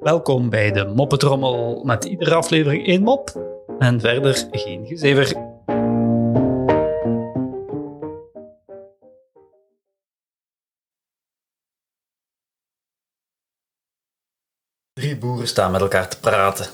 Welkom bij de Moppetrommel met iedere aflevering één mop en verder geen gezever. Drie boeren staan met elkaar te praten.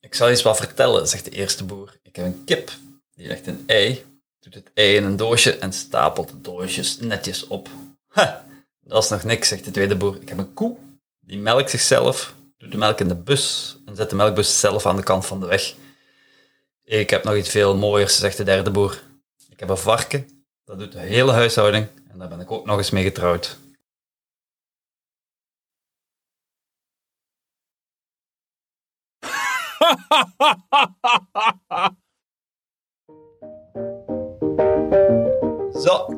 Ik zal eens wat vertellen, zegt de eerste boer. Ik heb een kip, die legt een ei, doet het ei in een doosje en stapelt de doosjes netjes op. Ha, dat is nog niks, zegt de tweede boer. Ik heb een koe, die melkt zichzelf, doet de melk in de bus en zet de melkbus zelf aan de kant van de weg. Ik heb nog iets veel mooiers, zegt de derde boer. Ik heb een varken, dat doet de hele huishouding en daar ben ik ook nog eens mee getrouwd. Zo,